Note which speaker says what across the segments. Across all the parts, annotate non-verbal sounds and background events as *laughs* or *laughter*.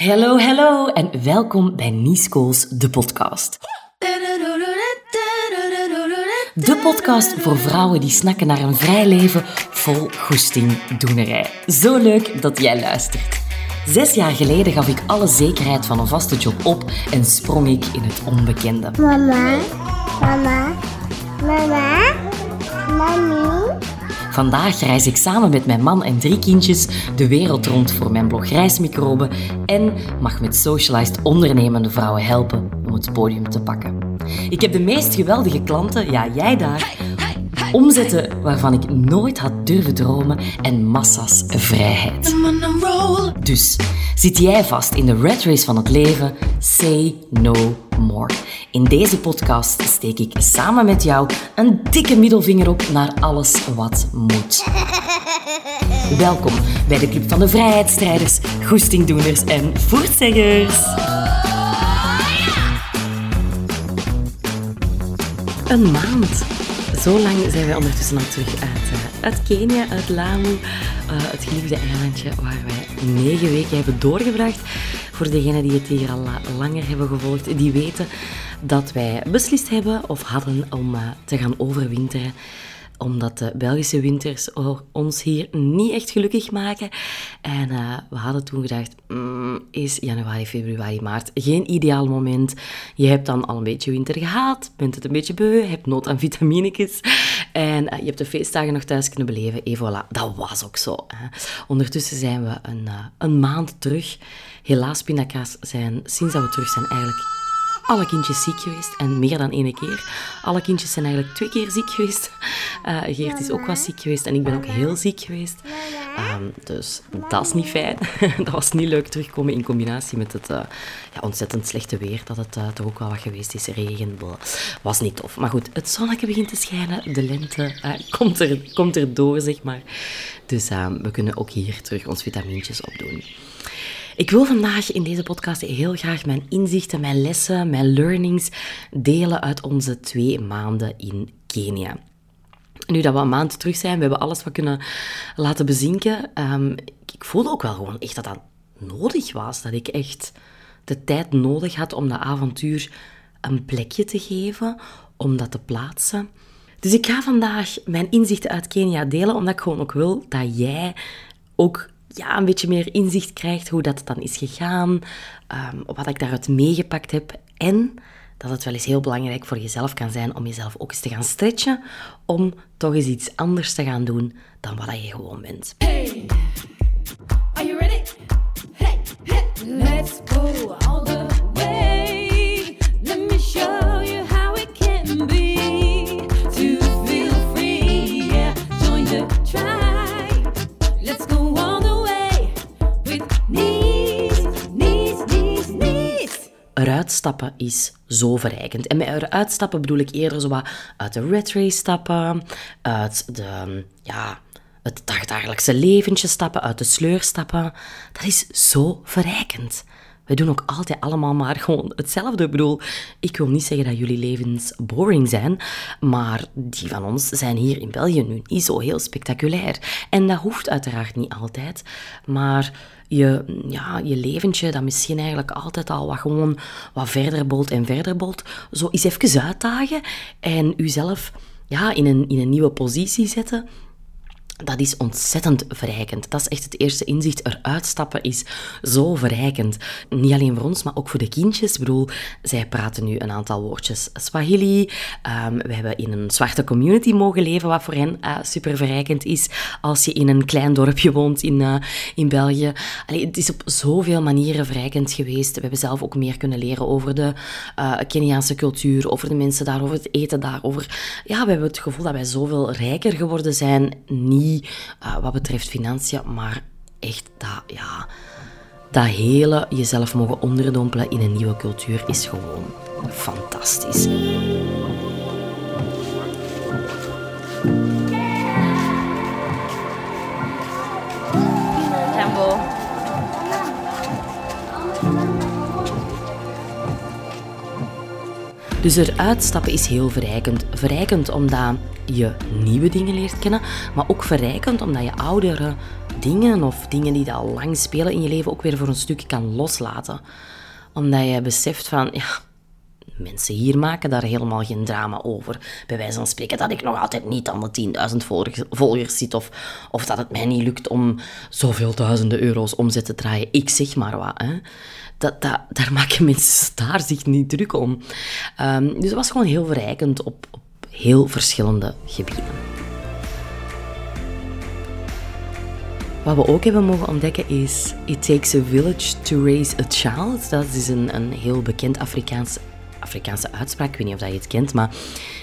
Speaker 1: Hallo, hallo en welkom bij Niescools, de podcast. De podcast voor vrouwen die snakken naar een vrij leven vol goesting doenerij. Zo leuk dat jij luistert. Zes jaar geleden gaf ik alle zekerheid van een vaste job op en sprong ik in het onbekende.
Speaker 2: Mama, mama, mama, mami.
Speaker 1: Vandaag reis ik samen met mijn man en drie kindjes de wereld rond voor mijn blog Reismicroben en mag met Socialized ondernemende vrouwen helpen om het podium te pakken. Ik heb de meest geweldige klanten, ja jij daar, omzetten waarvan ik nooit had durven dromen en massa's vrijheid. Dus zit jij vast in de red race van het leven? Say no more. In deze podcast steek ik samen met jou een dikke middelvinger op naar alles wat moet. Welkom bij de Club van de Vrijheidsstrijders, Goestingdoeners en Voertzeggers. Een maand. Zo lang zijn wij ondertussen al terug uit, uit Kenia, uit Lamu, uh, het geliefde eilandje waar wij negen weken hebben doorgebracht. Voor degenen die het hier al langer hebben gevolgd, die weten dat wij beslist hebben of hadden om te gaan overwinteren omdat de Belgische winters ons hier niet echt gelukkig maken. En uh, we hadden toen gedacht, mm, is januari, februari, maart geen ideaal moment. Je hebt dan al een beetje winter gehad, bent het een beetje beu, hebt nood aan vitaminekes. En uh, je hebt de feestdagen nog thuis kunnen beleven. Et voilà, dat was ook zo. Hè. Ondertussen zijn we een, uh, een maand terug. Helaas, pindakaas zijn, sinds dat we terug zijn, eigenlijk alle kindjes ziek geweest. En meer dan één keer. Alle kindjes zijn eigenlijk twee keer ziek geweest. Uh, *laughs* Geert is ook wat ziek geweest en ik ben ook heel ziek geweest. Um, dus dat is niet fijn. *laughs* dat was niet leuk terugkomen in combinatie met het uh, ja, ontzettend slechte weer. Dat het uh, toch ook wel wat geweest is. Regen, was niet tof. Maar goed, het zonnetje begint te schijnen. De lente komt, er, komt er door, zeg maar. Dus we kunnen ook hier terug ons vitamintjes opdoen. Ik wil vandaag in deze podcast heel graag mijn inzichten, mijn lessen, mijn learnings delen uit onze twee maanden in Kenia. Nu dat we een maand terug zijn, we hebben alles wat kunnen laten bezinken. Um, ik voelde ook wel gewoon echt dat dat nodig was. Dat ik echt de tijd nodig had om dat avontuur een plekje te geven, om dat te plaatsen. Dus ik ga vandaag mijn inzichten uit Kenia delen, omdat ik gewoon ook wil dat jij ook ja, een beetje meer inzicht krijgt hoe dat dan is gegaan, um, wat ik daaruit meegepakt heb en dat het wel eens heel belangrijk voor jezelf kan zijn om jezelf ook eens te gaan stretchen, om toch eens iets anders te gaan doen dan wat je gewoon bent. Hey, are you ready? Hey, hey, let's go all the way. Let me show Eruit stappen is zo verrijkend. En met eruit stappen bedoel ik eerder zo wat uit de red race stappen, uit de, ja, het dagdagelijkse leventje stappen, uit de sleur stappen. Dat is zo verrijkend. We doen ook altijd allemaal maar gewoon hetzelfde. Ik bedoel, ik wil niet zeggen dat jullie levens boring zijn, maar die van ons zijn hier in België nu niet zo heel spectaculair. En dat hoeft uiteraard niet altijd, maar je, ja, je leventje, dat misschien eigenlijk altijd al wat gewoon wat verder bolt en verder bolt, zo eens even uitdagen en uzelf ja, in, een, in een nieuwe positie zetten dat is ontzettend verrijkend. Dat is echt het eerste inzicht. Eruit stappen is zo verrijkend. Niet alleen voor ons, maar ook voor de kindjes. Ik bedoel, zij praten nu een aantal woordjes Swahili. Um, we hebben in een zwarte community mogen leven, wat voor hen uh, super verrijkend is. Als je in een klein dorpje woont in, uh, in België. Het is op zoveel manieren verrijkend geweest. We hebben zelf ook meer kunnen leren over de uh, Keniaanse cultuur, over de mensen daar, over het eten daar. Over... Ja, we hebben het gevoel dat wij zoveel rijker geworden zijn. Niet uh, wat betreft financiën, maar echt dat, ja, dat hele jezelf mogen onderdompelen in een nieuwe cultuur is gewoon fantastisch. Dus eruit stappen is heel verrijkend. Verrijkend omdat je nieuwe dingen leert kennen, maar ook verrijkend omdat je oudere dingen of dingen die al lang spelen in je leven ook weer voor een stuk kan loslaten. Omdat je beseft van, ja, mensen hier maken daar helemaal geen drama over. Bij wijze van spreken dat ik nog altijd niet aan de 10.000 volgers, volgers zit of, of dat het mij niet lukt om zoveel duizenden euro's omzet te draaien. Ik zeg maar wat. Hè. Dat, dat, daar maken mensen daar zich niet druk om. Um, dus het was gewoon heel verrijkend op, op heel verschillende gebieden. Wat we ook hebben mogen ontdekken is It takes a village to raise a child. Dat is een, een heel bekend Afrikaans, Afrikaanse uitspraak. Ik weet niet of dat je het kent, maar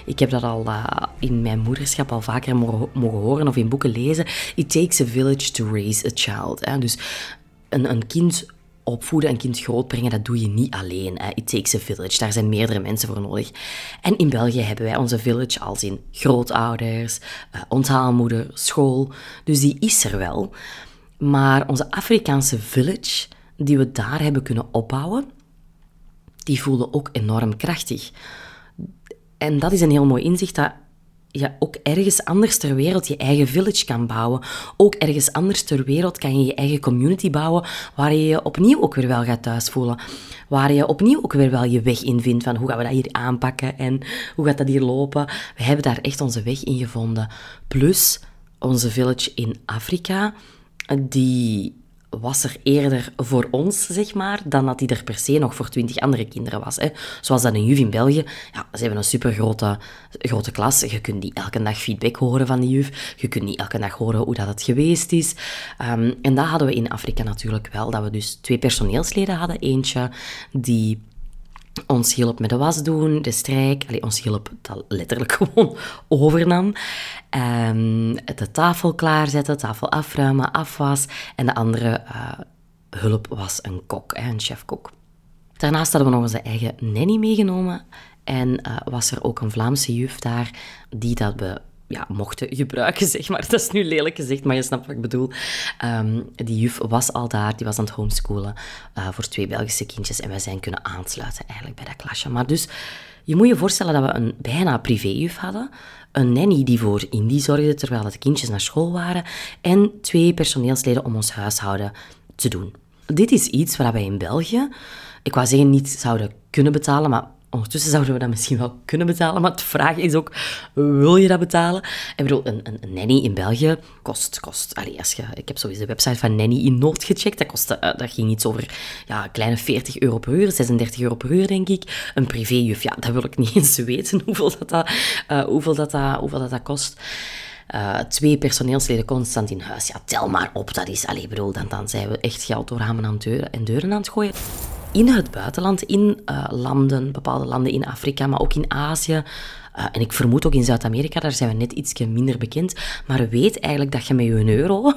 Speaker 1: ik heb dat al uh, in mijn moederschap al vaker mogen, horen of in boeken lezen. It takes a village to raise a child. Dus een, een kind opvoeden, een kind grootbrengen, dat doe je niet alleen. Hè. It takes a village. Daar zijn meerdere mensen voor nodig. En in België hebben wij onze village als in grootouders, uh, onthaalmoeder, school. Dus die is er wel. Maar onze Afrikaanse village, die we daar hebben kunnen opbouwen, die voelde ook enorm krachtig. En dat is een heel mooi inzicht dat je ook ergens anders ter wereld je eigen village kan bouwen. Ook ergens anders ter wereld kan je je eigen community bouwen waar je je opnieuw ook weer wel gaat thuis voelen. Waar je opnieuw ook weer wel je weg in vindt van hoe gaan we dat hier aanpakken en hoe gaat dat hier lopen. We hebben daar echt onze weg in gevonden. Plus onze village in Afrika, die was er eerder voor ons, zeg maar, dan dat hij er per se nog voor twintig andere kinderen was. Hè. Zoals dat een juf in België. Ja, ze hebben een super grote, klas. Je kunt niet elke dag feedback horen van die juf. Je kunt niet elke dag horen hoe dat het geweest is. Um, en dat hadden we in Afrika natuurlijk wel. Dat we dus twee personeelsleden hadden. Eentje die ons hielp met de was doen, de strijk. Ons hielp dat letterlijk *laughs* gewoon overnam. Um, de tafel klaarzetten, tafel afruimen, afwas. En de andere uh, hulp was een kok, een chefkok. Daarnaast hadden we nog onze eigen nanny meegenomen. En uh, was er ook een Vlaamse juf daar die dat we ja, mochten gebruiken, *laughs* zeg maar. Dat is nu lelijk gezegd, maar je snapt wat ik bedoel. Um, die juf was al daar, die was aan het homeschoolen uh, voor twee Belgische kindjes en wij zijn kunnen aansluiten eigenlijk bij dat klasje. Maar dus, je moet je voorstellen dat we een bijna privéjuf hadden, een nanny die voor Indie zorgde terwijl de kindjes naar school waren en twee personeelsleden om ons huishouden te doen. Dit is iets waar wij in België, ik wou zeggen niet zouden kunnen betalen, maar Ondertussen zouden we dat misschien wel kunnen betalen, maar de vraag is ook, wil je dat betalen? Ik bedoel, een, een, nanny in België kost, kost allee, als je, ik heb sowieso de website van Nanny in Nood gecheckt, dat, kostte, uh, dat ging iets over ja, kleine 40 euro per uur, 36 euro per uur, denk ik. Een privéjuf, ja, dat wil ik niet *laughs* eens weten, hoeveel dat, dat, uh, hoeveel dat, dat, hoeveel dat, dat kost. Uh, twee personeelsleden constant in huis. Ja, tel maar op. Dat is, allee, bedoel, dan, dan zijn we echt geld door ramen aan deuren, en deuren aan het gooien in het buitenland, in uh, landen, bepaalde landen in Afrika, maar ook in Azië. Uh, en ik vermoed ook in Zuid-Amerika, daar zijn we net iets minder bekend. Maar weet eigenlijk dat je met je euro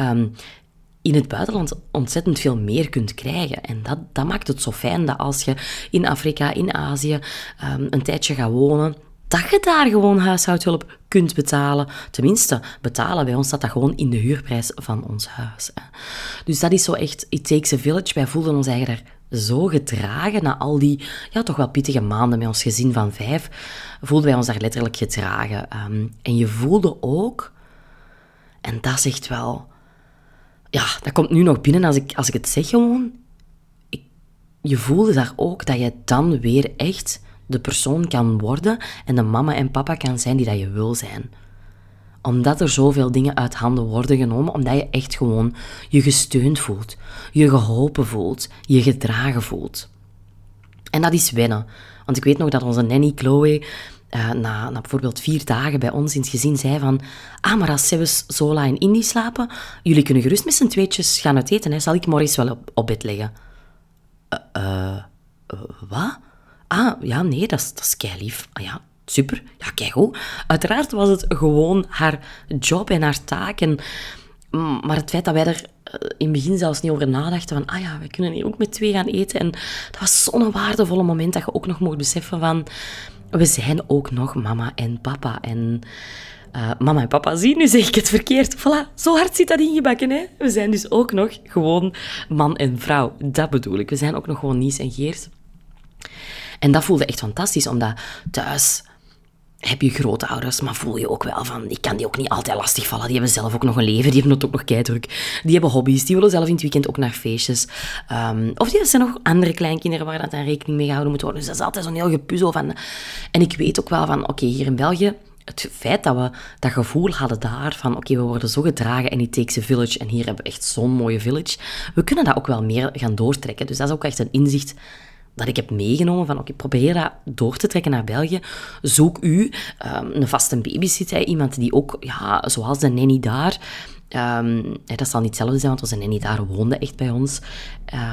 Speaker 1: um, *laughs* in het buitenland ontzettend veel meer kunt krijgen. En dat, dat maakt het zo fijn dat als je in Afrika, in Azië um, een tijdje gaat wonen, dat je daar gewoon huishoudhulp kunt betalen. Tenminste, betalen. Bij ons staat dat gewoon in de huurprijs van ons huis. Dus dat is zo echt, it takes a village. Wij voelden ons eigenlijk daar zo gedragen na al die ja, toch wel pittige maanden met ons gezin van vijf, voelden wij ons daar letterlijk gedragen. Um, en je voelde ook, en dat zegt wel, ja, dat komt nu nog binnen als ik, als ik het zeg gewoon, je voelde daar ook dat je dan weer echt de persoon kan worden en de mama en papa kan zijn die dat je wil zijn omdat er zoveel dingen uit handen worden genomen, omdat je echt gewoon je gesteund voelt, je geholpen voelt, je gedragen voelt. En dat is wennen. Want ik weet nog dat onze nanny Chloe uh, na, na, bijvoorbeeld vier dagen bij ons in het gezin zei van ah, maar als Sebus, Zola en Indy slapen, jullie kunnen gerust met z'n tweetjes gaan eten, hè? zal ik morgens wel op, bed leggen. Uh, uh, wat? Ah, ja, nee, dat is, dat lief. Ah ja, super, ja, kijk hoe. Uiteraard was het gewoon haar job en haar taak. En, mm, maar het feit dat wij er eh, in het begin zelfs niet over nadachten van, ah ja, wij kunnen hier ook met twee gaan eten. En dat was zo'n waardevolle moment dat je ook nog mocht beseffen van, we zijn ook nog mama en papa. En uh, mama en papa zien, nu zeg ik het verkeerd. Voilà, zo hard zit dat ingebakken, hè. We zijn dus ook nog gewoon man en vrouw. Dat bedoel ik. We zijn ook nog gewoon Nies en Geers. En dat voelde echt fantastisch, omdat thuis heb je grootouders, maar voel je ook wel van, ik kan die ook niet altijd lastigvallen. Die hebben zelf ook nog een leven, die hebben het ook nog keidruk. Die hebben hobby's, die willen zelf in het weekend ook naar feestjes. Um, of die zijn nog andere kleinkinderen waar dat dan rekening mee gehouden moet worden. Dus dat is altijd zo'n heel gepuzzel van... En ik weet ook wel van, oké, hier in België het feit dat we dat gevoel hadden daar van oké, we worden zo gedragen en it takes village en hier hebben we echt zo'n mooie village, we kunnen dat ook wel meer gaan doortrekken. Dus dat is ook echt een inzicht dat ik heb meegenomen van oké, probeer dat door te trekken naar België. Zoek u um, een vaste babysitter, iemand die ook, ja, zoals de nanny daar, Um, dat zal niet hetzelfde zijn, want onze nanny daar woonde echt bij ons.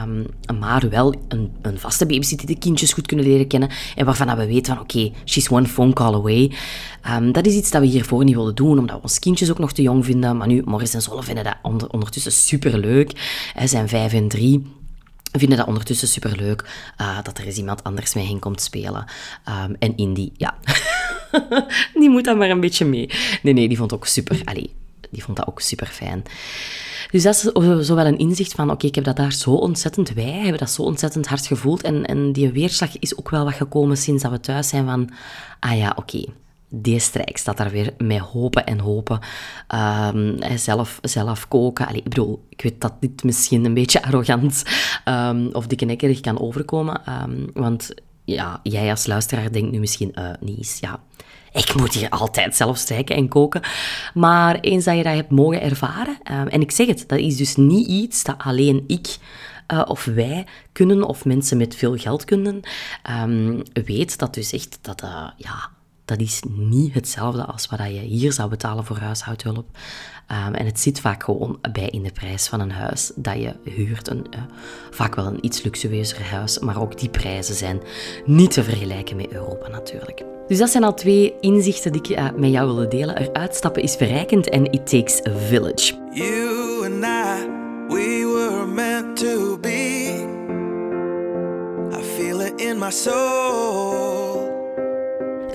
Speaker 1: Um, maar wel een, een vaste babysitter die de kindjes goed kunnen leren kennen. En waarvan we weten van, oké, she's one phone call away. Dat is iets dat we hiervoor niet wilden doen, omdat we ons kindjes ook nog te jong vinden. Maar nu, Morris en Zolle vinden dat onder, ondertussen superleuk. Ze zijn vijf en drie vinden dat ondertussen superleuk uh, dat er eens iemand anders mee hen komt spelen. Um, en Indy, ja, *laughs* die moet dan maar een beetje mee. Nee, nee, die vond ook super. Allee, die vond dat ook super fijn. Dus dat is zowel een inzicht van, oké, ik heb dat daar zo ontzettend, wij hebben dat zo ontzettend hard gevoeld. En, en die weerslag is ook wel wat gekomen sinds dat we thuis zijn van, ah ja, oké, die strijk staat daar weer met hopen en hopen. Um, zelf, zelf koken. Allee, ik bedoel, ik weet dat dit misschien een beetje *laughs* arrogant um, of dikkenekkerig kan overkomen. Um, want ja, jij als luisteraar denkt nu misschien, uh, Nies, ja, ik moet hier altijd zelf strijken en koken. Maar eens dat je dat hebt mogen ervaren, en ik zeg het, dat is dus niet iets dat alleen ik uh, of wij kunnen, of mensen met veel geld kunnen, weet dat dus echt dat, uh, ja, dat is niet hetzelfde als wat je hier zou betalen voor huishoudhulp. Um, en het zit vaak gewoon bij in de prijs van een huis dat je huurt. Een, uh, vaak wel een iets luxueuzer huis, maar ook die prijzen zijn niet te vergelijken met Europa natuurlijk. Dus dat zijn al twee inzichten die ik uh, met jou wilde delen. Eruit stappen is verrijkend en it takes a village. You and I, we were meant to be. I feel it in my soul.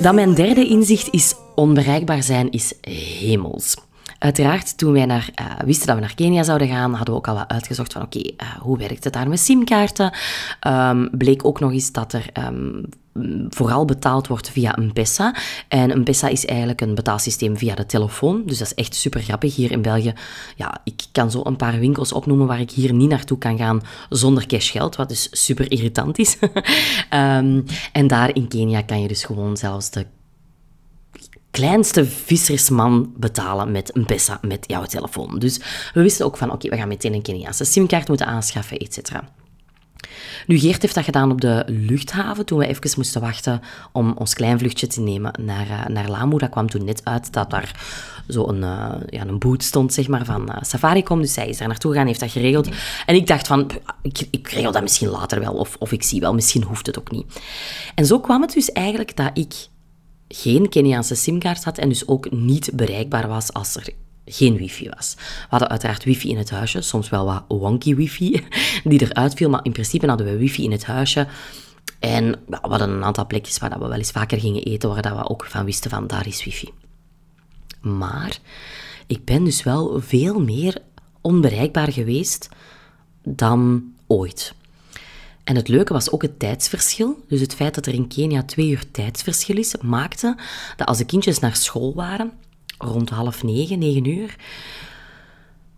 Speaker 1: Dan mijn derde inzicht is onbereikbaar zijn is hemels. Uiteraard, toen wij naar, uh, wisten dat we naar Kenia zouden gaan, hadden we ook al wat uitgezocht van oké, uh, hoe werkt het daar met simkaarten? Um, bleek ook nog eens dat er um, vooral betaald wordt via een Pessa. En een Pessa is eigenlijk een betaalsysteem via de telefoon. Dus dat is echt super grappig hier in België. Ja, ik kan zo een paar winkels opnoemen waar ik hier niet naartoe kan gaan zonder cashgeld, wat dus super irritant is. um, *laughs* en daar in Kenia kan je dus gewoon zelfs de kleinste vissersman betalen met een Pessa met jouw telefoon. Dus we wisten ook van, oké, we gaan meteen een Keniaanse simkaart moeten aanschaffen, et cetera. Nu, Geert heeft dat gedaan op de luchthaven, toen we even moesten wachten om ons klein vluchtje te nemen naar, uh, naar Lamu. Dat kwam toen net uit dat daar zo een, uh, ja, een boot stond, zeg maar, van uh, Safaricom. Dus zij is daar naartoe gegaan, heeft dat geregeld. En ik dacht van, ik, ik regel dat misschien later wel, of, of ik zie wel, misschien hoeft het ook niet. En zo kwam het dus eigenlijk dat ik geen Keniaanse simkaart had en dus ook niet bereikbaar was als er geen wifi was. We hadden uiteraard wifi in het huisje, soms wel wat wonky wifi *laughs* die eruit viel, maar in principe hadden we wifi in het huisje. En we hadden een aantal plekjes waar we wel eens vaker gingen eten, waar we ook van wisten van daar is wifi. Maar ik ben dus wel veel meer onbereikbaar geweest dan ooit. En het leuke was ook het tijdsverschil. Dus het feit dat er in Kenia twee uur tijdsverschil is, maakte dat als de kindjes naar school waren, rond half negen, negen uur,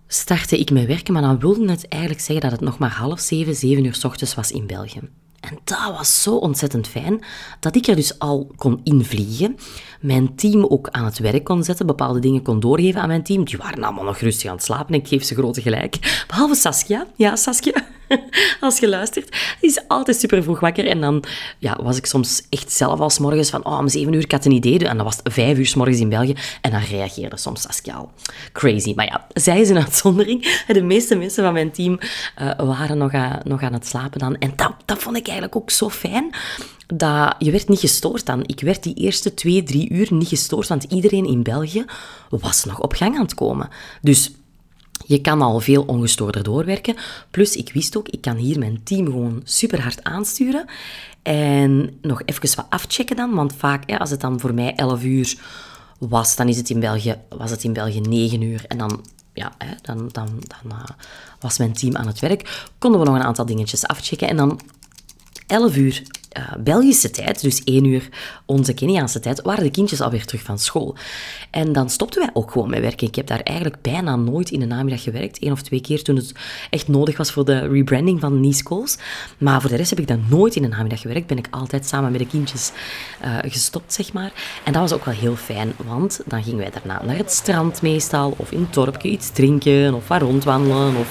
Speaker 1: startte ik met werken. Maar dan wilde het eigenlijk zeggen dat het nog maar half zeven, zeven uur s ochtends was in België. En dat was zo ontzettend fijn dat ik er dus al kon invliegen. Mijn team ook aan het werk kon zetten, bepaalde dingen kon doorgeven aan mijn team. Die waren allemaal nog rustig aan het slapen ik geef ze grote gelijk. Behalve Saskia. Ja, Saskia. *laughs* als je luistert, is altijd super vroeg wakker. En dan ja, was ik soms echt zelf als morgens van, oh, om zeven uur, ik had een idee. En dan was het vijf uur s morgens in België. En dan reageerde soms Saskia al. Crazy. Maar ja, zij is een uitzondering. De meeste mensen van mijn team uh, waren nog, aan, nog aan het slapen dan. En dat, dat vond ik eigenlijk ook zo fijn dat je werd niet gestoord dan. Ik werd die eerste twee, drie uur niet gestoord, want iedereen in België was nog op gang aan het komen. Dus je kan al veel ongestoorder doorwerken. Plus, ik wist ook, ik kan hier mijn team gewoon super hard aansturen. En nog even wat afchecken dan, want vaak, als het dan voor mij 11 uur was, dan is het in België, was het in België 9 uur. En dan, ja, dan, dan, dan uh, was mijn team aan het werk. Konden we nog een aantal dingetjes afchecken. En dan 11 uur uh, Belgische tijd, dus één uur onze Keniaanse tijd, waren de kindjes alweer terug van school. En dan stopten wij ook gewoon met werken. Ik heb daar eigenlijk bijna nooit in de namiddag gewerkt. Eén of twee keer toen het echt nodig was voor de rebranding van Nice Schools. Maar voor de rest heb ik dan nooit in de namiddag gewerkt. Ben ik altijd samen met de kindjes uh, gestopt, zeg maar. En dat was ook wel heel fijn, want dan gingen wij daarna naar het strand meestal, of in het dorpje iets drinken, of waar rondwandelen, of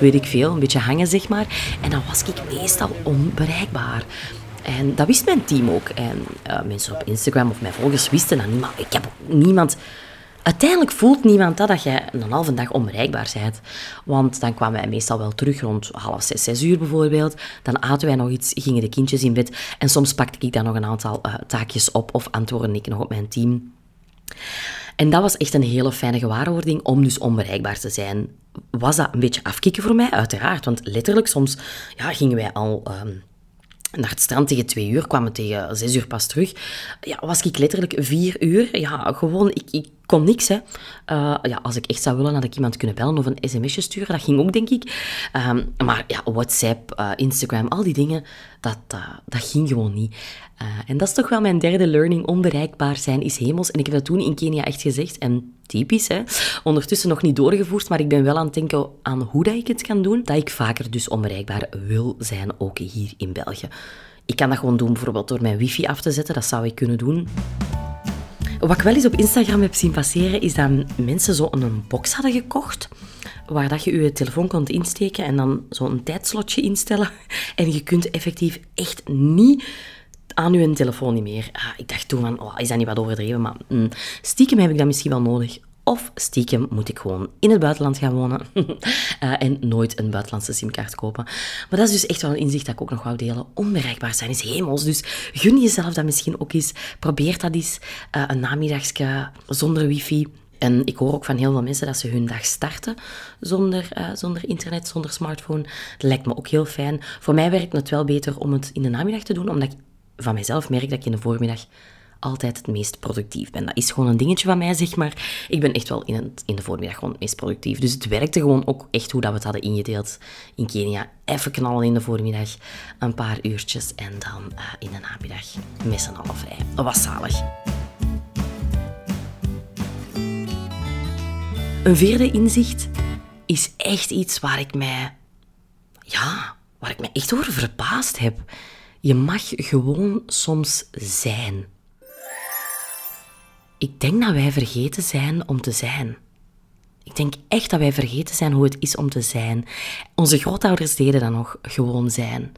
Speaker 1: weet ik veel, een beetje hangen, zeg maar. En dan was ik meestal onbereikbaar. En dat wist mijn team ook. En uh, mensen op Instagram of mijn volgers wisten dat niet. Maar ik heb niemand... Uiteindelijk voelt niemand dat, dat je een halve dag onbereikbaar bent. Want dan kwamen wij meestal wel terug rond half zes, zes uur bijvoorbeeld. Dan aten wij nog iets, gingen de kindjes in bed. En soms pakte ik dan nog een aantal uh, taakjes op of antwoordde ik nog op mijn team. En dat was echt een hele fijne gewaarwording om dus onbereikbaar te zijn. Was dat een beetje afkicken voor mij? Uiteraard. Want letterlijk, soms ja, gingen wij al... Um, naar het strand tegen twee uur, kwamen tegen zes uur pas terug. Ja, was ik letterlijk vier uur. Ja, gewoon, ik, ik kon niks, hè. Uh, ja, als ik echt zou willen, had ik iemand kunnen bellen of een sms'je sturen. Dat ging ook, denk ik. Um, maar ja, WhatsApp, uh, Instagram, al die dingen, dat, dat ging gewoon niet. en dat is toch wel mijn derde learning. Onbereikbaar zijn is hemels. En ik heb dat toen in Kenia echt gezegd. En typisch, hè. Ondertussen nog niet doorgevoerd, maar ik ben wel aan het denken aan hoe dat ik het kan doen. Dat ik vaker dus onbereikbaar wil zijn, ook hier in België. Ik kan dat gewoon doen, bijvoorbeeld door mijn wifi af te zetten. Dat zou ik kunnen doen. Wat ik wel eens op Instagram heb zien passeren, is dat mensen zo een box hadden gekocht, waar dat je je telefoon kon insteken en dan zo'n tijdslotje instellen. *laughs* En je kunt effectief echt niet aan je telefoon niet meer. Ah, ik dacht toen van, oh, is dat niet wat overdreven? Maar mm, stiekem heb ik dat misschien wel nodig. Of stiekem moet ik gewoon in het buitenland gaan wonen uh, *laughs* en nooit een buitenlandse simkaart kopen. Maar dat is dus echt wel een inzicht dat ik ook nog wou delen. Onbereikbaar zijn is hemels, dus gun jezelf dat misschien ook eens. Probeer dat eens uh, een namiddagsje zonder wifi. En ik hoor ook van heel veel mensen dat ze hun dag starten zonder, uh, zonder internet, zonder smartphone. Dat lijkt me ook heel fijn. Voor mij werkt het wel beter om het in de namiddag te doen, omdat ik van mezelf merk dat ik in de voormiddag altijd het meest productief ben. Dat is gewoon een dingetje van mij, zeg maar. Ik ben echt wel in, in de voormiddag gewoon het meest productief. Dus het werkte gewoon ook echt hoe dat we het hadden ingedeeld in Kenia. Even knallen in de voormiddag, een paar uurtjes en dan uh, in de namiddag met z'n allen vrij. Dat was zalig. Een vierde inzicht is echt iets waar ik mij... Ja, waar ik mij echt over verbaasd heb. Je mag gewoon soms zijn. Ik denk dat wij vergeten zijn om te zijn. Ik denk echt dat wij vergeten zijn hoe het is om te zijn. Onze grootouders deden dat nog, gewoon zijn.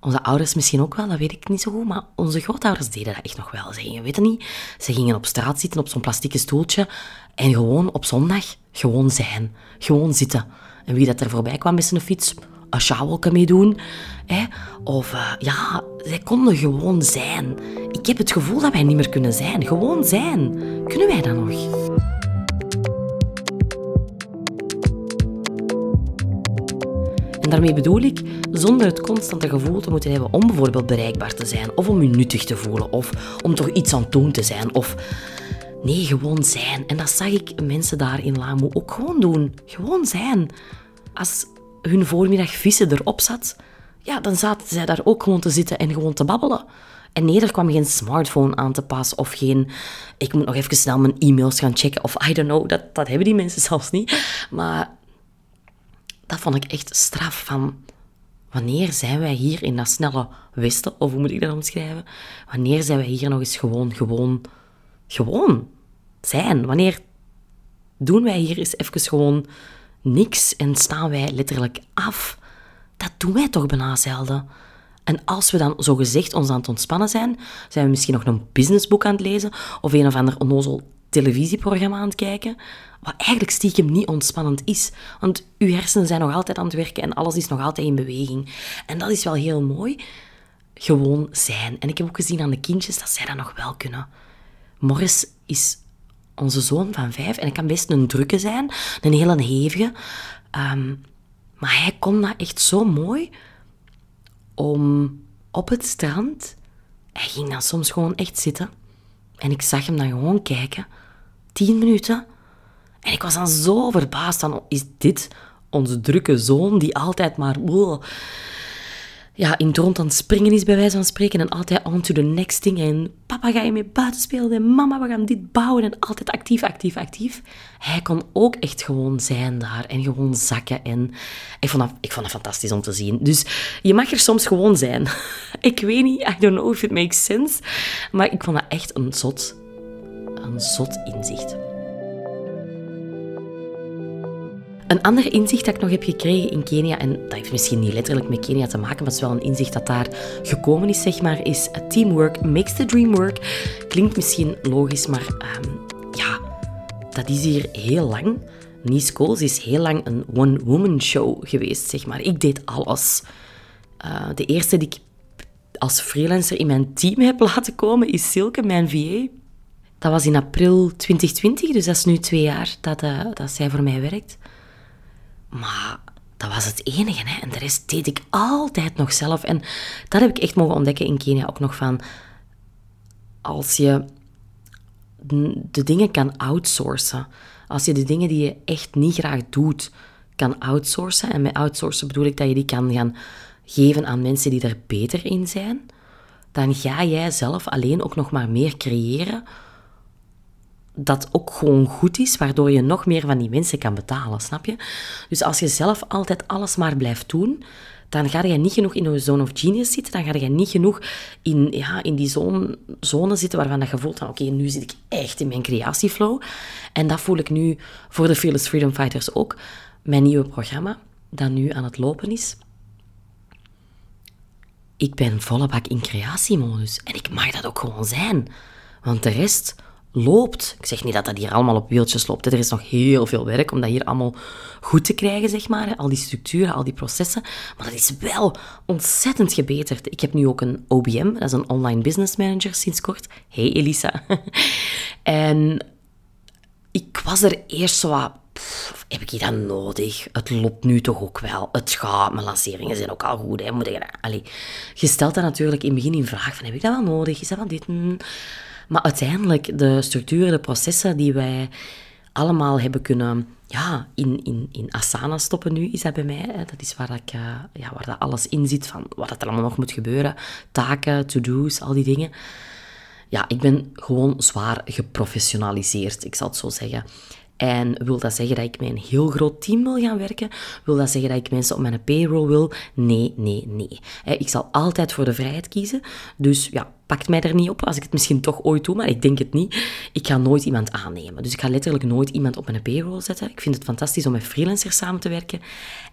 Speaker 1: Onze ouders misschien ook wel, dat weet ik niet zo goed, maar onze grootouders deden dat echt nog wel. Ze gingen, weet het niet, ze gingen op straat zitten op zo'n plastieke stoeltje en gewoon op zondag gewoon zijn. Gewoon zitten. En wie dat er voorbij kwam met zijn fiets, een sjouwelke mee doen. Hè? Of uh, ja, zij konden gewoon zijn. Heb het gevoel dat wij niet meer kunnen zijn. Gewoon zijn. Kunnen wij dat nog? En daarmee bedoel ik, zonder het constante gevoel te moeten hebben om bijvoorbeeld bereikbaar te zijn, of om je nuttig te voelen, of om toch iets aan het doen te zijn, of nee, gewoon zijn. En dat zag ik mensen daar in Lamu ook gewoon doen. Gewoon zijn. Als hun voormiddag vissen erop zat, ja, dan zaten zij daar ook gewoon te zitten en gewoon te babbelen. En nee, er kwam geen smartphone aan te pas of geen... Ik moet nog even snel mijn e-mails gaan checken of I don't know. Dat, dat hebben die mensen *laughs* zelfs niet. Maar dat vond ik echt straf van... Wanneer zijn wij hier in dat snelle westen, of hoe moet ik dat omschrijven? Wanneer zijn wij hier nog eens gewoon, gewoon, gewoon zijn? Wanneer doen wij hier eens even gewoon niks en staan wij letterlijk af? Dat doen wij toch bijna zelden. En als we dan zogezegd ons aan het ontspannen zijn, zijn we misschien nog een businessboek aan het lezen of een of ander onnozel televisieprogramma aan het kijken, wat eigenlijk stiekem niet ontspannend is. Want uw hersenen zijn nog altijd aan het werken en alles is nog altijd in beweging. En dat is wel heel mooi. Gewoon zijn. En ik heb ook gezien aan de kindjes dat zij dat nog wel kunnen. Morris is onze zoon van vijf en hij kan best een drukke zijn, een hele hevige. Ehm, maar hij kon dat echt zo mooi om op het strand. Hij ging dan soms gewoon echt zitten. En ik zag hem dan gewoon kijken. Tien minuten. En ik was dan zo verbaasd. Dan is dit onze drukke zoon die altijd maar... ja, in rond aan het springen is, bij wijze van spreken. En altijd on to the next thing. En papa, ga je mee buiten spelen? En mama, we gaan dit bouwen. En altijd actief, actief, actief. Hij kon ook echt gewoon zijn daar. En gewoon zakken. En ik vond dat, ik vond dat fantastisch om te zien. Dus je mag er soms gewoon zijn. *laughs* ik weet niet, I don't know if it makes sense. Maar ik vond dat echt een zot, een zot inzicht. Een ander inzicht dat ik nog heb gekregen in Kenia, en dat heeft misschien niet letterlijk met Kenia te maken, maar het is wel een inzicht dat daar gekomen is, zeg maar, is teamwork makes the dream work. Klinkt misschien logisch, maar ehm, ja, dat is hier heel lang. Nice Coles is heel lang een one-woman show geweest, zeg maar. Ik deed alles. Uh, de eerste die ik als freelancer in mijn team heb laten komen is Silke, mijn VA. Dat was in april 2020, dus dat is nu twee jaar dat, uh, dat zij voor mij werkt. Maar dat was het enige. Hè? En de rest deed ik altijd nog zelf. En dat heb ik echt mogen ontdekken in Kenia ook nog van... Als je de dingen kan outsourcen. Als je de dingen die je echt niet graag doet, kan outsourcen. En met outsourcen bedoel ik dat je die kan gaan geven aan mensen die er beter in zijn. Dan ga jij zelf alleen ook nog maar meer creëren dat ook gewoon goed is, waardoor je nog meer van die mensen kan betalen, snap je? Dus als je zelf altijd alles maar blijft doen, dan ga je niet genoeg in een zone of genius zitten, dan ga je niet genoeg in, ja, in die zone, zone zitten waarvan je voelt van oké, nu zit ik echt in mijn creatieflow. En dat voel ik nu voor de Fearless Freedom Fighters ook. Mijn nieuwe programma, dat nu aan het lopen is. Ik ben volle bak in creatiemodus en ik mag dat ook gewoon zijn. Want de rest loopt. Ik zeg niet dat dat hier allemaal op wieltjes loopt. Er is nog heel veel werk om dat hier allemaal goed te krijgen, zeg maar. Al die structuren, al die processen. Maar dat is wel ontzettend gebeterd. Ik heb nu ook een OBM, dat is een Online Business Manager sinds kort. Hey Elisa. *laughs* en ik was er eerst zo wat... heb ik dat nodig? Het loopt nu toch ook wel. Het gaat. Mijn lanceringen zijn ook al goed. Hè. Moet ik, allez, je stelt dat natuurlijk in het begin in vraag van, heb ik dat wel nodig? Is dat wel dit? Maar uiteindelijk, de structuren, de processen die wij allemaal hebben kunnen ja, in, in, in Asana stoppen nu, is dat bij mij. Dat is waar, ik, uh, ja, waar dat alles in zit, van wat er allemaal nog moet gebeuren. Taken, to-do's, al die dingen. Ja, ik ben gewoon zwaar geprofessionaliseerd, ik zal het zo zeggen. En wil dat zeggen dat ik met een heel groot team wil gaan werken? Wil dat zeggen dat ik mensen op mijn payroll wil? Nee, nee, nee. Ik zal altijd voor de vrijheid kiezen. Dus ja, pakt mij er niet op als ik het misschien toch ooit doe, maar ik denk het niet. Ik ga nooit iemand aannemen. Dus ik ga letterlijk nooit iemand op mijn payroll zetten. Ik vind het fantastisch om met freelancers samen te werken.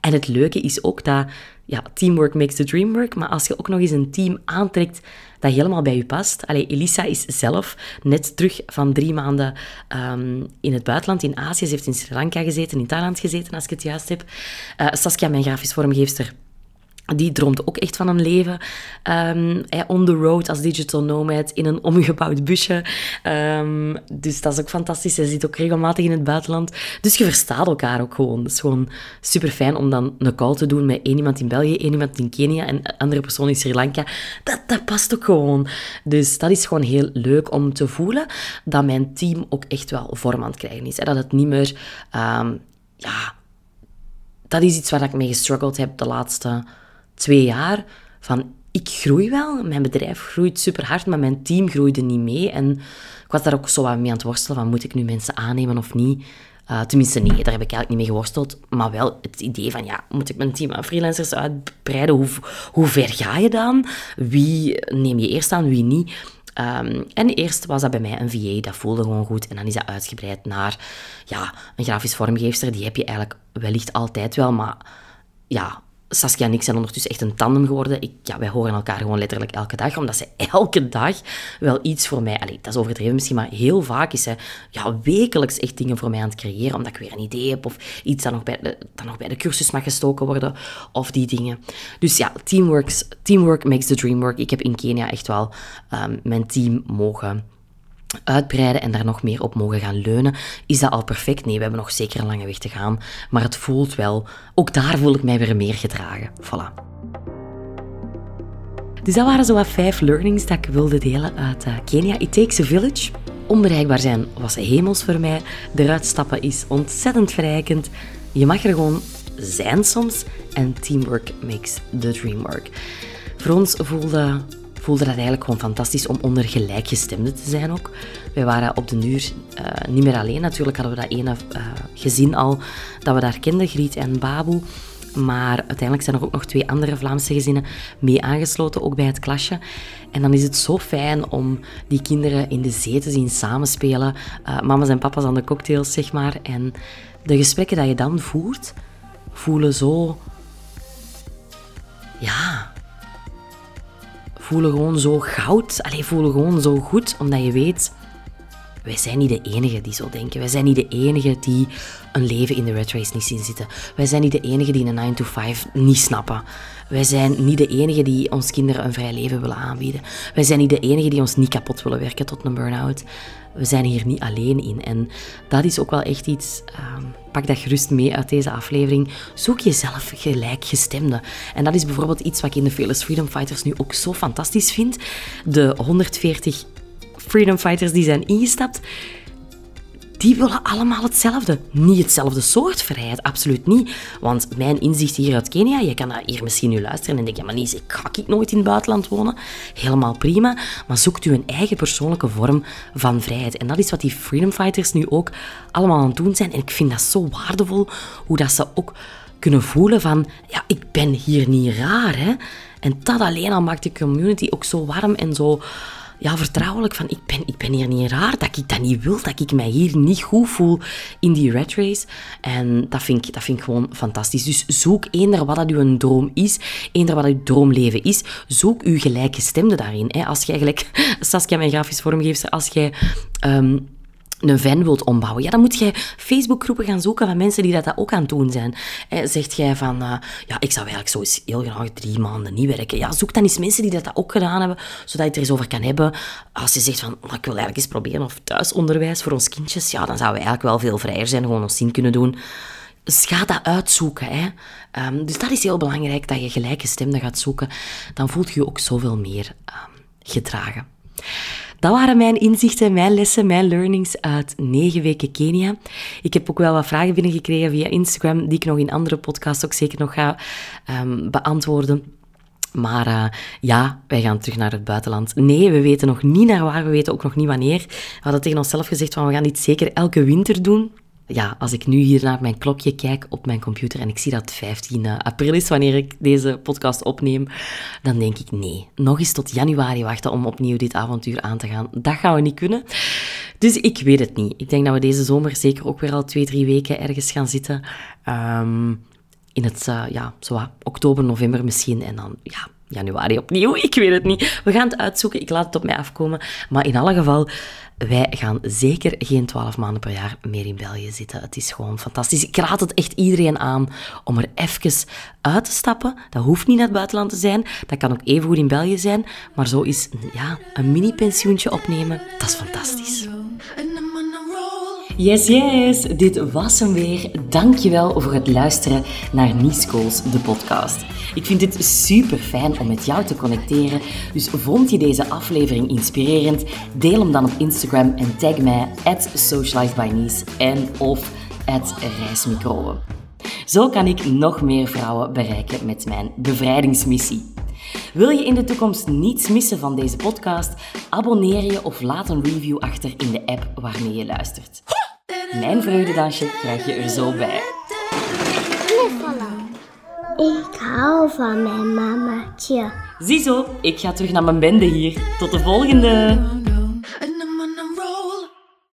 Speaker 1: En het leuke is ook dat ja, teamwork makes the dream work. Maar als je ook nog eens een team aantrekt dat helemaal bij je past. Allee, Elisa is zelf net terug van drie maanden ehm, in het buitenland, in Azië. Ze heeft in Sri Lanka gezeten, in Thailand gezeten, als ik het juist heb. Uh, Saskia, mijn grafisch vormgeefster, die droomt ook echt van een leven um, on the road als digital nomad in een omgebouwd busje. Um, dus dat is ook fantastisch. Zij zit ook regelmatig in het buitenland. Dus je verstaat elkaar ook gewoon. Het is gewoon super fijn om dan een call te doen met één iemand in België, één iemand in Kenia en een andere persoon in Sri Lanka. Dat, dat past ook gewoon. Dus dat is gewoon heel leuk om te voelen dat mijn team ook echt wel vorm aan het krijgen is. Dat het niet meer... Um, ja, dat is iets waar ik mee gestruggeld heb de laatste twee jaar van ik groei wel, mijn bedrijf groeit super hard, maar mijn team groeide niet mee. En ik was daar ook zo wat mee aan het worstelen van moet ik nu mensen aannemen of niet. Uh, tenminste, nee, daar heb ik eigenlijk niet mee geworsteld. Maar wel het idee van, ja, moet ik mijn team aan freelancers uitbreiden? Hoe, hoe ver ga je dan? Wie neem je eerst aan, wie niet? Um, en eerst was dat bij mij een VA, dat voelde gewoon goed. En dan is dat uitgebreid naar ja, een grafisch vormgeefster. Die heb je eigenlijk wellicht altijd wel, maar ja, Saskia en ik zijn ondertussen echt een tandem geworden. Ik, ja, wij horen elkaar gewoon letterlijk elke dag, omdat ze elke dag wel iets voor mij... Dat is overdreven misschien, maar heel vaak is zij ja, wekelijks echt dingen voor mij aan het creëren, omdat ik weer een idee heb of iets dat nog bij de, nog bij de cursus mag gestoken worden, of die dingen. Dus ja, teamwork makes the dream work. Ik heb in Kenia echt wel um, mijn team mogen uitbreiden en daar nog meer op mogen gaan leunen. Is dat al perfect? Nee, we hebben nog zeker een lange weg te gaan. Maar het voelt wel, ook daar voel ik mij weer meer gedragen. Voilà. Dus dat waren zo wat vijf learnings dat ik wilde delen uit uh, Kenia. It takes a village. Onbereikbaar zijn was hemels voor mij. Eruit stappen is ontzettend verrijkend. Je mag er gewoon zijn soms. En teamwork makes the dream work. Voor ons voelde, voelde dat eigenlijk gewoon fantastisch om onder gelijkgestemden te zijn ook. Wij waren op de duur uh, niet meer alleen. Natuurlijk hadden we dat ene uh, gezin al dat we daar kenden, Griet en Babu. Maar uiteindelijk zijn er ook nog twee andere Vlaamse gezinnen mee aangesloten, ook bij het klasje. En dan is het zo fijn om die kinderen in de zee te zien samenspelen. Uh, mama's en papa's aan de cocktails, zeg maar. En de gesprekken die je dan voert, voelen zo... Ja... Voelen gewoon zo goud. Allee, voelen gewoon zo goed, omdat je weet wij zijn niet de enigen die zo denken. Wij zijn niet de enigen die een leven in de red race niet zien zitten. Wij zijn niet de enigen die een 9 to 5 niet snappen. Wij zijn niet de enigen die ons kinderen een vrij leven willen aanbieden. Wij zijn niet de enigen die ons niet kapot willen werken tot een burn-out. We zijn hier niet alleen in. En dat is ook wel echt iets. Uh, pak dat gerust mee uit deze aflevering. Zoek jezelf gelijkgestemde. En dat is bijvoorbeeld iets wat ik in de Fearless Freedom Fighters nu ook zo fantastisch vind. De 140 freedom fighters die zijn ingestapt, die willen allemaal hetzelfde. Niet hetzelfde soort vrijheid, absoluut niet. Want mijn inzicht hier uit Kenia, je kan hier misschien nu luisteren en denk je, maar niet, ik ga ik nooit in het buitenland wonen. Helemaal prima, maar zoekt u een eigen persoonlijke vorm van vrijheid. En dat is wat die freedom fighters nu ook allemaal aan het doen zijn. En ik vind dat zo waardevol, hoe dat ze ook kunnen voelen van, ja, ik ben hier niet raar, hè. En dat alleen al maakt de community ook zo warm en zo ja, vertrouwelijk van ik ben, ik ben hier niet raar, dat ik dat niet wil, dat ik mij hier niet goed voel in die red race. En dat vind ik, dat vind ik gewoon fantastisch. Dus zoek eender wat dat uw droom is, eender wat uw droomleven is, zoek uw gelijkgestemde daarin. Als jij gelijk, *laughs* Saskia, mijn grafisch vormgever, als jij... Um, een van wilt ombouwen, ja, dan moet jij Facebookgroepen gaan zoeken van mensen die dat, ook aan het doen zijn. Eh, zegt jij van, uh, ja, ik zou eigenlijk zo eens heel graag drie maanden niet werken. Ja, zoek dan eens mensen die dat, ook gedaan hebben, zodat je het er eens over kan hebben. Als je zegt van, ik wil eigenlijk eens proberen of thuisonderwijs voor ons kindjes, ja, dan zouden we eigenlijk wel veel vrijer zijn, gewoon ons zin kunnen doen. Dus ga dat uitzoeken. Hè. Um, dus dat is heel belangrijk, dat je gelijke stemmen gaat zoeken. Dan voelt je je ook zoveel meer um, gedragen. Dat waren mijn inzichten, mijn lessen, mijn learnings uit negen weken Kenia. Ik heb ook wel wat vragen binnengekregen via Instagram, die ik nog in andere podcasts ook zeker nog ga um, beantwoorden. Maar uh, ja, wij gaan terug naar het buitenland. Nee, we weten nog niet naar waar, we weten ook nog niet wanneer. We hadden tegen onszelf gezegd van we gaan dit zeker elke winter doen ja, als ik nu hier naar mijn klokje kijk op mijn computer en ik zie dat het 15 eh, april is wanneer ik deze podcast opneem, dan denk ik nee, nog eens tot januari wachten om opnieuw dit avontuur aan te gaan. Dat gaan we niet kunnen. Dus ik weet het niet. Ik denk dat we deze zomer zeker ook weer al twee, drie weken ergens gaan zitten. Um, in het, uh, ja, zo oktober, november misschien. En dan, ja, januari opnieuw. *laughs* Ik weet het niet. We gaan het uitzoeken. Ik laat het op mij afkomen. Maar in alle geval, wij gaan zeker geen twaalf maanden per jaar meer in België zitten. Het is gewoon fantastisch. Ik raad het echt iedereen aan om er even uit te stappen. Dat hoeft niet naar het buitenland te zijn. Dat kan ook even goed in België zijn. Maar zo is ja, een mini-pensioentje opnemen, dat is fantastisch. Yes, yes, dit was hem weer. Dankjewel voor het luisteren naar Nice Goals, de podcast. Ik vind het super fijn om met jou te connecteren, dus vond je deze aflevering inspirerend? Deel hem dan op Instagram en tag mij at socializebynice en of at reismicroben. Zo kan ik nog meer vrouwen bereiken met mijn bevrijdingsmissie. Wil je in de toekomst niets missen van deze podcast? Abonneer je of laat een review achter in de app waarmee je luistert. Mijn vreugdedansje krijg je er zo bij.
Speaker 2: Ik hou van mijn mamaatje.
Speaker 1: Ziezo, ik ga terug naar mijn bende hier. Tot de volgende!